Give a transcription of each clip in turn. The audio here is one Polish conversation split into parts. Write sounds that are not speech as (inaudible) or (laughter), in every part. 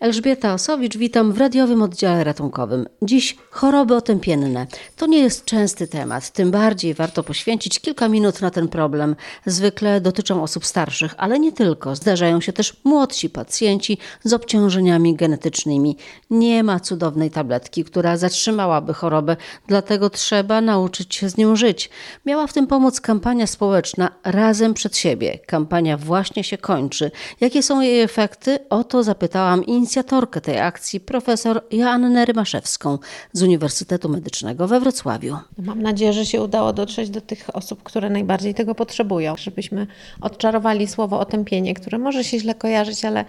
Elżbieta Osowicz, witam w radiowym oddziale ratunkowym. Dziś choroby otępienne. To nie jest częsty temat, tym bardziej warto poświęcić kilka minut na ten problem. Zwykle dotyczą osób starszych, ale nie tylko. Zdarzają się też młodsi pacjenci z obciążeniami genetycznymi. Nie ma cudownej tabletki, która zatrzymałaby chorobę, dlatego trzeba nauczyć się z nią żyć. Miała w tym pomóc kampania społeczna Razem przed siebie. Kampania właśnie się kończy. Jakie są jej efekty? O to zapytałam inicjatorkę tej akcji, profesor Joannę Rymaszewską z Uniwersytetu Medycznego we Wrocławiu. Mam nadzieję, że się udało dotrzeć do tych osób, które najbardziej tego potrzebują, żebyśmy odczarowali słowo otępienie, które może się źle kojarzyć, ale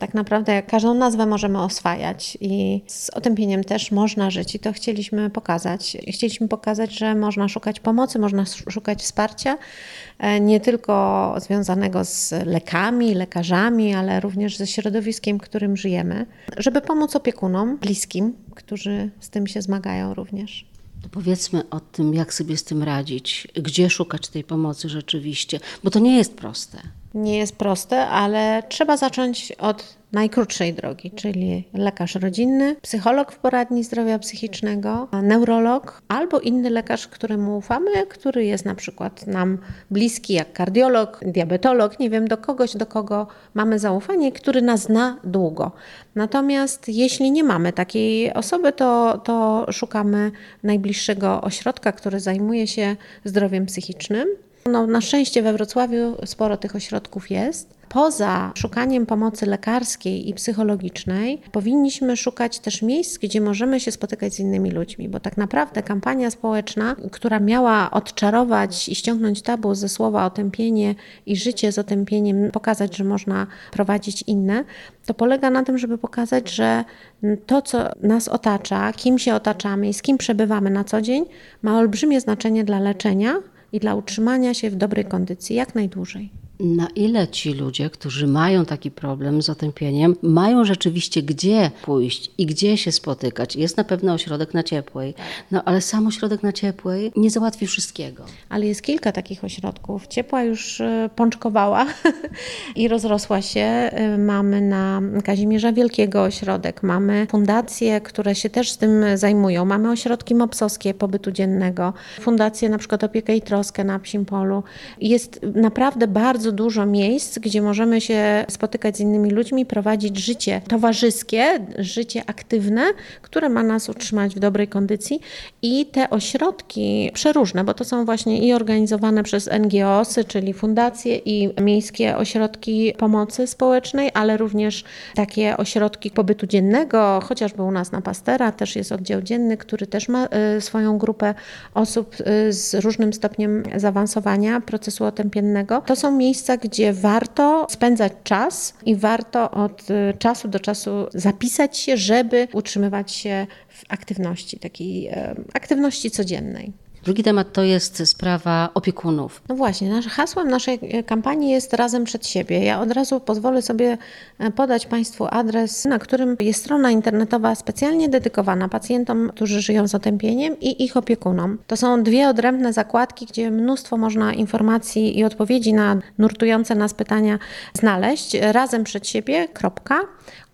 tak naprawdę każdą nazwę możemy oswajać i z otępieniem też można żyć i to chcieliśmy pokazać. Chcieliśmy pokazać, że można szukać pomocy, można szukać wsparcia, e, nie tylko związanego z lekami, lekarzami, ale również ze środowiskiem, w którym żyjemy, żeby pomóc opiekunom, bliskim, którzy z tym się zmagają również. To powiedzmy o tym, jak sobie z tym radzić, gdzie szukać tej pomocy rzeczywiście, bo to nie jest proste. Nie jest proste, ale trzeba zacząć od najkrótszej drogi, czyli lekarz rodzinny, psycholog w poradni zdrowia psychicznego, neurolog albo inny lekarz, któremu ufamy, który jest na przykład nam bliski, jak kardiolog, diabetolog, nie wiem, do kogoś, do kogo mamy zaufanie, który nas zna długo. Natomiast jeśli nie mamy takiej osoby, to, to szukamy najbliższego ośrodka, który zajmuje się zdrowiem psychicznym. No, na szczęście we Wrocławiu sporo tych ośrodków jest. Poza szukaniem pomocy lekarskiej i psychologicznej, powinniśmy szukać też miejsc, gdzie możemy się spotykać z innymi ludźmi, bo tak naprawdę kampania społeczna, która miała odczarować i ściągnąć tabu ze słowa otępienie i życie z otępieniem, pokazać, że można prowadzić inne, to polega na tym, żeby pokazać, że to, co nas otacza, kim się otaczamy i z kim przebywamy na co dzień, ma olbrzymie znaczenie dla leczenia i dla utrzymania się w dobrej kondycji jak najdłużej. Na ile ci ludzie, którzy mają taki problem z otępieniem, mają rzeczywiście gdzie pójść i gdzie się spotykać? Jest na pewno ośrodek na ciepłej, no ale sam ośrodek na ciepłej nie załatwi wszystkiego. Ale jest kilka takich ośrodków. Ciepła już e, pączkowała (laughs) i rozrosła się. E, mamy na Kazimierza Wielkiego ośrodek, mamy fundacje, które się też z tym zajmują. Mamy ośrodki mopsowskie pobytu dziennego, fundacje na przykład Opiekę i Troskę na Psim Polu. Jest naprawdę bardzo bardzo dużo miejsc, gdzie możemy się spotykać z innymi ludźmi, prowadzić życie towarzyskie, życie aktywne, które ma nas utrzymać w dobrej kondycji. I te ośrodki przeróżne, bo to są właśnie i organizowane przez NGOsy, czyli fundacje i miejskie ośrodki pomocy społecznej, ale również takie ośrodki pobytu dziennego, chociażby u nas na Pastera też jest oddział dzienny, który też ma y, swoją grupę osób y, z różnym stopniem zaawansowania procesu otępiennego. To są miejsca, miejsca, gdzie warto spędzać czas i warto od y, czasu do czasu zapisać się, żeby utrzymywać się w aktywności, takiej aktywności codziennej. Drugi temat to jest sprawa opiekunów. No właśnie, nasze hasłem naszej kampanii jest Razem przed siebie. Ja od razu pozwolę sobie e, podać Państwu adres, na którym jest strona internetowa specjalnie dedykowana pacjentom, którzy żyją z otępieniem i ich opiekunom. To są dwie odrębne zakładki, gdzie mnóstwo można informacji i odpowiedzi na nurtujące nas pytania znaleźć. Razem przed siebie.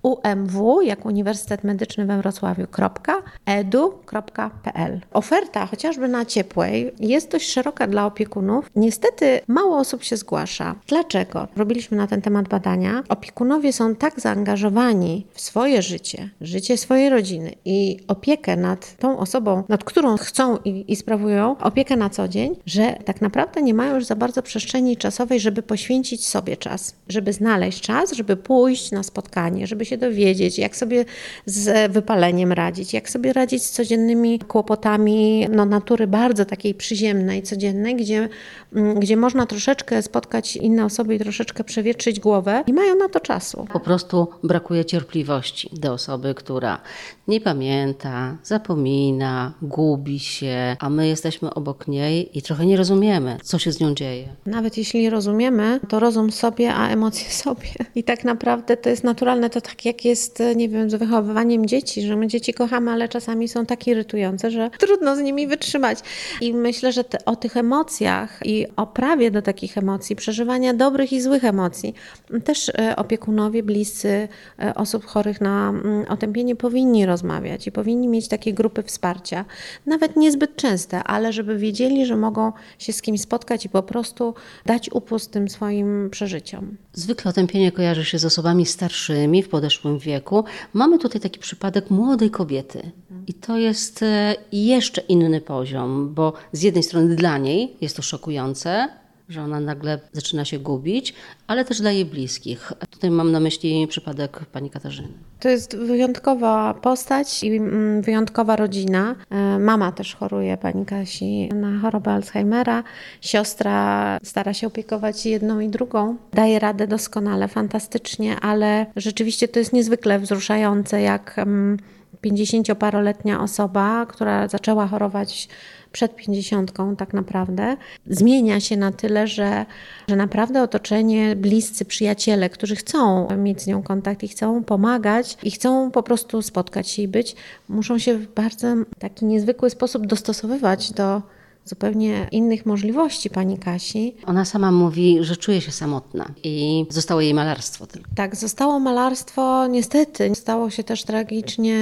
Umw, jak Uniwersytet Medyczny we Wrocławiu.edu.pl. Oferta chociażby na ciepłej jest dość szeroka dla opiekunów. Niestety mało osób się zgłasza. Dlaczego? Robiliśmy na ten temat badania. Opiekunowie są tak zaangażowani w swoje życie, życie swojej rodziny i opiekę nad tą osobą, nad którą chcą i, i sprawują opiekę na co dzień, że tak naprawdę nie mają już za bardzo przestrzeni czasowej, żeby poświęcić sobie czas, żeby znaleźć czas, żeby pójść na spotkanie, żeby się się dowiedzieć, jak sobie z wypaleniem radzić, jak sobie radzić z codziennymi kłopotami no, natury bardzo takiej przyziemnej, codziennej, gdzie, mm, gdzie można troszeczkę spotkać inne osoby i troszeczkę przewietrzyć głowę i mają na to czasu. Po prostu brakuje cierpliwości do osoby, która nie pamięta, zapomina, gubi się, a my jesteśmy obok niej i trochę nie rozumiemy, co się z nią dzieje. Nawet jeśli rozumiemy, to rozum sobie, a emocje (laughs) sobie. I tak naprawdę to jest naturalne, to tak tak jak jest, nie wiem, z wychowywaniem dzieci, że my dzieci kochamy, ale czasami są tak irytujące, że trudno z nimi wytrzymać. I myślę, że te, o tych emocjach i o prawie do takich emocji, przeżywania dobrych i złych emocji, też e, opiekunowie, bliscy e, osób chorych na mm, otępienie powinni rozmawiać i powinni mieć takie grupy wsparcia, nawet niezbyt częste, ale żeby wiedzieli, że mogą się z kimś spotkać i po prostu dać upust tym swoim przeżyciom. Zwykle otępienie kojarzy się z osobami starszymi, w podeszłym wieku. Mamy tutaj taki przypadek młodej kobiety. I to jest e, jeszcze inny poziom, bo z jednej strony dla niej jest to szokujące, że ona nagle zaczyna się gubić, ale też dla jej bliskich. Tutaj mam na myśli przypadek pani Katarzyny. To jest wyjątkowa postać i mm, wyjątkowa rodzina. E, mama też choruje, pani Kasi, na chorobę Alzheimera. Siostra stara się opiekować jedną i drugą. Daje radę doskonale, fantastycznie, ale rzeczywiście to jest niezwykle wzruszające, jak 50-paroletnia mm, osoba, która zaczęła chorować przed pięćdziesiątką tak naprawdę, zmienia się na tyle, że, że naprawdę otoczenie, bliscy, przyjaciele, którzy chcą mieć z nią kontakt i chcą pomagać i chcą po prostu spotkać się i być, muszą się w bardzo taki niezwykły sposób dostosowywać do zupełnie innych możliwości pani Kasi. Ona sama mówi, że czuje się samotna i zostało jej malarstwo tylko. Tak, zostało malarstwo, niestety. Stało się też tragicznie,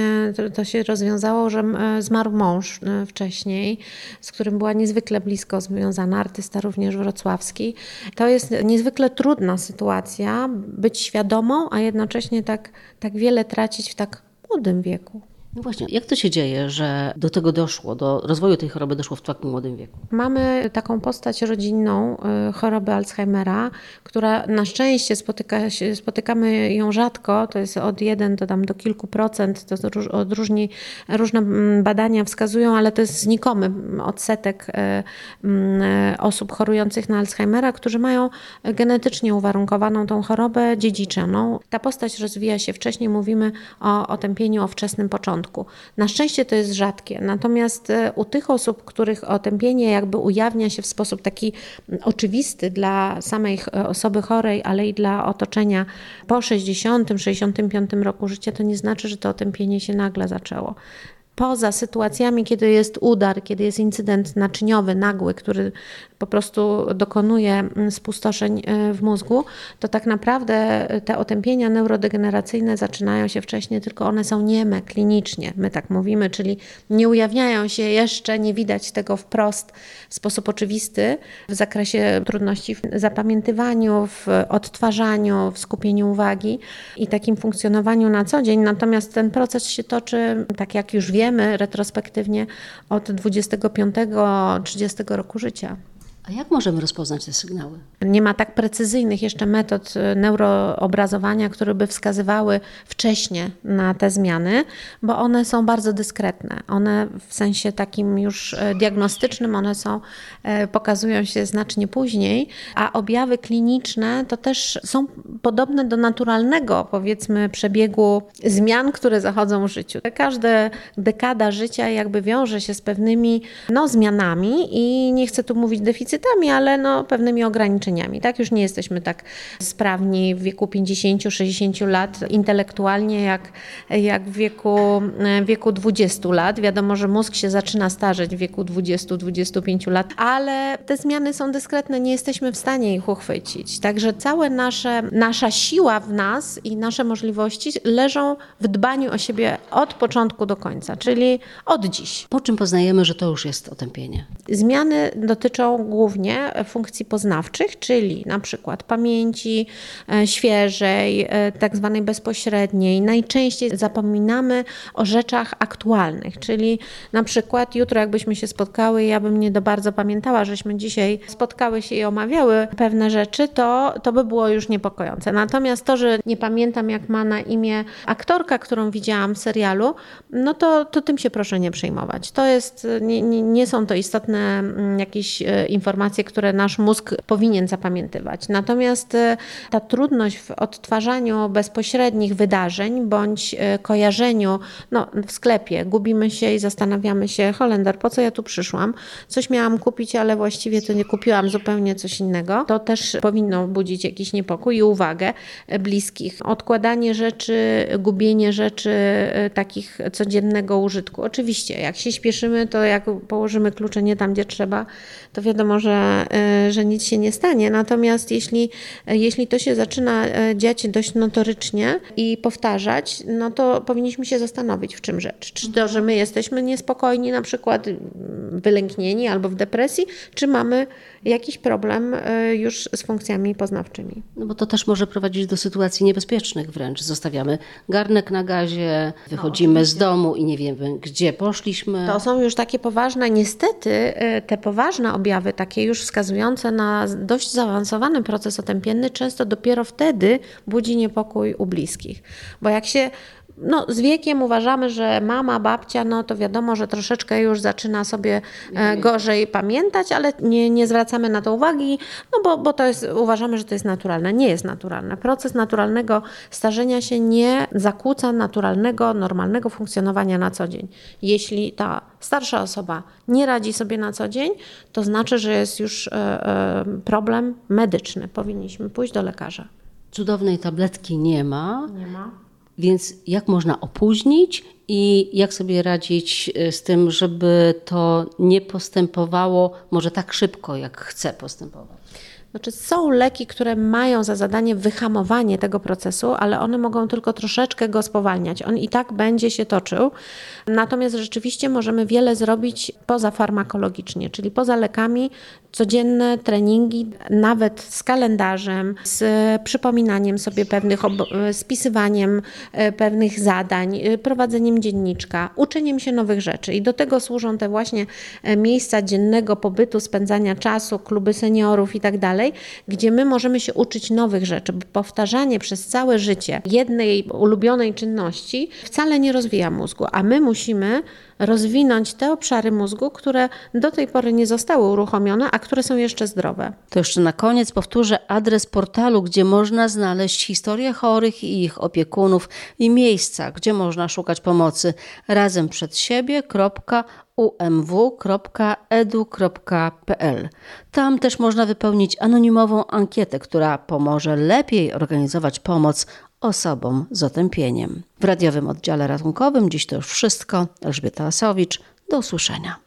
to, się rozwiązało, że zmarł mąż e, wcześniej, z którym była niezwykle blisko związana, artysta również wrocławski. To jest niezwykle trudna sytuacja, być świadomą, a jednocześnie tak, tak wiele tracić w tak młodym wieku. No właśnie, jak to się dzieje, że do tego doszło, do rozwoju tej choroby doszło w tak młodym wieku? Mamy taką postać rodzinną y, choroby Alzheimera, która na szczęście spotyka się, spotykamy ją rzadko, to jest od 1 do, tam do kilku procent, to od różni, różne mm, badania wskazują, ale to jest znikomy odsetek y, mm, osób chorujących na Alzheimera, którzy mają genetycznie uwarunkowaną tą chorobę dziedziczoną. Ta postać rozwija się wcześniej, mówimy o otępieniu o wczesnym początku początku. Na szczęście to jest rzadkie, natomiast e, u tych osób, których otępienie jakby ujawnia się w sposób taki oczywisty dla samej e, osoby chorej, ale i dla otoczenia po 60-65 roku życia, to nie znaczy, że to otępienie się nagle zaczęło poza sytuacjami, kiedy jest udar, kiedy jest incydent naczyniowy, nagły, który po prostu dokonuje mm, spustoszeń e, w mózgu, to tak naprawdę te otępienia neurodegeneracyjne zaczynają się wcześniej, tylko one są nieme klinicznie, my tak mówimy, czyli nie ujawniają się jeszcze, nie widać tego wprost w sposób oczywisty w zakresie trudności w zapamiętywaniu, w odtwarzaniu, w skupieniu uwagi i takim funkcjonowaniu na co dzień. Natomiast ten proces się toczy, tak jak już wiemy, retrospektywnie od 25-30 roku życia. A jak możemy rozpoznać te sygnały? Nie ma tak precyzyjnych jeszcze metod y, neuroobrazowania, które by wskazywały wcześnie na te zmiany, bo one są bardzo dyskretne. One w sensie takim już y, diagnostycznym, one są, y, pokazują się znacznie później, a objawy kliniczne to też są podobne do naturalnego, powiedzmy, przebiegu zmian, które zachodzą w życiu. Każda dekada życia jakby wiąże się z pewnymi no, zmianami i nie chcę tu mówić deficytami, deficytami, ale no, pewnymi ograniczeniami. Tak? Już nie jesteśmy tak sprawni w wieku 50-60 lat intelektualnie, jak, jak w wieku, w wieku 20 lat. Wiadomo, że mózg się zaczyna starzeć w wieku 20-25 lat, ale te zmiany są dyskretne, nie jesteśmy w stanie ich uchwycić. Także cała nasze, nasza siła w nas i nasze możliwości leżą w dbaniu o siebie od początku do końca, czyli od dziś. Po czym poznajemy, że to już jest otępienie? Zmiany dotyczą głównie głównie funkcji poznawczych, czyli na przykład pamięci e, świeżej, e, tak zwanej bezpośredniej. Najczęściej zapominamy o rzeczach aktualnych, czyli na przykład jutro jakbyśmy się spotkały, ja bym nie do bardzo pamiętała, żeśmy dzisiaj spotkały się i omawiały pewne rzeczy, to, to by było już niepokojące. Natomiast to, że nie pamiętam jak ma na imię aktorka, którą widziałam w serialu, no to, to tym się proszę nie przejmować. To jest, nie, nie, są to istotne mm, jakieś e, informacje, informacje, które nasz mózg powinien zapamiętywać. Natomiast e, ta trudność w odtwarzaniu bezpośrednich wydarzeń bądź e, kojarzeniu no, w sklepie, gubimy się i zastanawiamy się, Holender, po co ja tu przyszłam? Coś miałam kupić, ale właściwie to nie kupiłam zupełnie coś innego. To też powinno budzić jakiś niepokój i uwagę bliskich. Odkładanie rzeczy, gubienie rzeczy takich codziennego użytku. Oczywiście, jak się śpieszymy, to jak położymy klucze nie tam, gdzie trzeba, to wiadomo, że, e, że nic się nie stanie. Natomiast jeśli, e, jeśli to się zaczyna e, dziać dość notorycznie i powtarzać, no to powinniśmy się zastanowić, w czym rzecz. Czy to, że my jesteśmy niespokojni, na przykład wylęknieni albo w depresji, czy mamy jakiś problem już z funkcjami poznawczymi. No bo to też może prowadzić do sytuacji niebezpiecznych wręcz. Zostawiamy garnek na gazie, wychodzimy no, z domu i nie wiemy, gdzie poszliśmy. To są już takie poważne, niestety te poważne objawy, takie już wskazujące na dość zaawansowany proces otępienny, często dopiero wtedy budzi niepokój u bliskich. Bo jak się no, z wiekiem uważamy, że mama, babcia, no to wiadomo, że troszeczkę już zaczyna sobie e, gorzej pamiętać, ale nie, nie zwracamy na to uwagi, no bo, bo to jest, uważamy, że to jest naturalne. Nie jest naturalne. Proces naturalnego starzenia się nie zakłóca naturalnego, normalnego funkcjonowania na co dzień. Jeśli ta starsza osoba nie radzi sobie na co dzień, to znaczy, że jest już e, e, problem medyczny. Powinniśmy pójść do lekarza. Cudownej tabletki nie ma. Nie ma więc jak można opóźnić i jak sobie radzić e, z tym, żeby to nie postępowało może tak szybko, jak chce postępować? Znaczy, są leki, które mają za zadanie wyhamowanie tego procesu, ale one mogą tylko troszeczkę go spowalniać. On i tak będzie się toczył. Natomiast rzeczywiście możemy wiele zrobić poza farmakologicznie, czyli poza lekami, codzienne treningi, nawet z kalendarzem, z przypominaniem sobie pewnych, spisywaniem e, pewnych zadań, e, prowadzeniem dzienniczka, uczeniem się nowych rzeczy. I do tego służą te właśnie e, miejsca dziennego pobytu, spędzania czasu, kluby seniorów i tak dalej, gdzie my możemy się uczyć nowych rzeczy, bo powtarzanie przez całe życie jednej ulubionej czynności wcale nie rozwija mózgu, a my musimy rozwinąć te obszary mózgu, które do tej pory nie zostały uruchomione, a które są jeszcze zdrowe. To jeszcze na koniec powtórzę adres portalu, gdzie można znaleźć historię chorych i ich opiekunów i miejsca, gdzie można szukać pomocy razem przed siebie umw.edu.pl. Tam też można wypełnić anonimową ankietę, która pomoże lepiej organizować pomoc osobom z otępieniem. W radiowym oddziale ratunkowym dziś to już wszystko. Elżbieta Asowicz. Do usłyszenia.